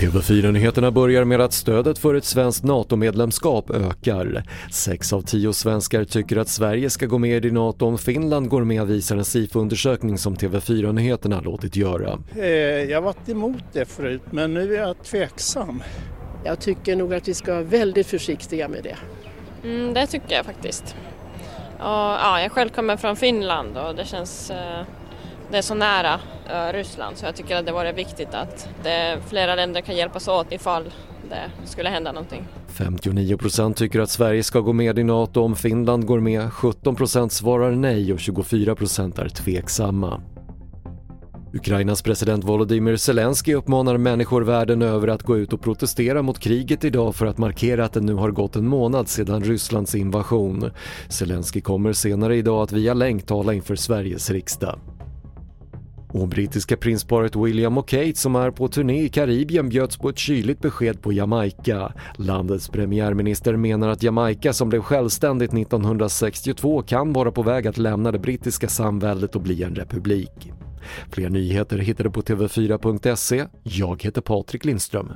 TV4-nyheterna börjar med att stödet för ett svenskt NATO-medlemskap ökar. Sex av tio svenskar tycker att Sverige ska gå med i NATO om Finland går med visar en SIFO-undersökning som TV4-nyheterna låtit göra. Eh, jag har varit emot det förut men nu är jag tveksam. Jag tycker nog att vi ska vara väldigt försiktiga med det. Mm, det tycker jag faktiskt. Och, ja, jag själv kommer från Finland och det känns eh, det är så nära eh, Ryssland så jag tycker att det vore viktigt att det, flera länder kan hjälpas åt ifall det skulle hända någonting. 59% tycker att Sverige ska gå med i NATO om Finland går med, 17% svarar nej och 24% är tveksamma. Ukrainas president Volodymyr Zelensky uppmanar människor världen över att gå ut och protestera mot kriget idag för att markera att det nu har gått en månad sedan Rysslands invasion. Zelensky kommer senare idag att via länk tala inför Sveriges riksdag. Och brittiska prinsparet William och Kate som är på turné i Karibien bjöds på ett kyligt besked på Jamaica. Landets premiärminister menar att Jamaica som blev självständigt 1962 kan vara på väg att lämna det brittiska samväldet och bli en republik. Fler nyheter hittar du på TV4.se. Jag heter Patrik Lindström.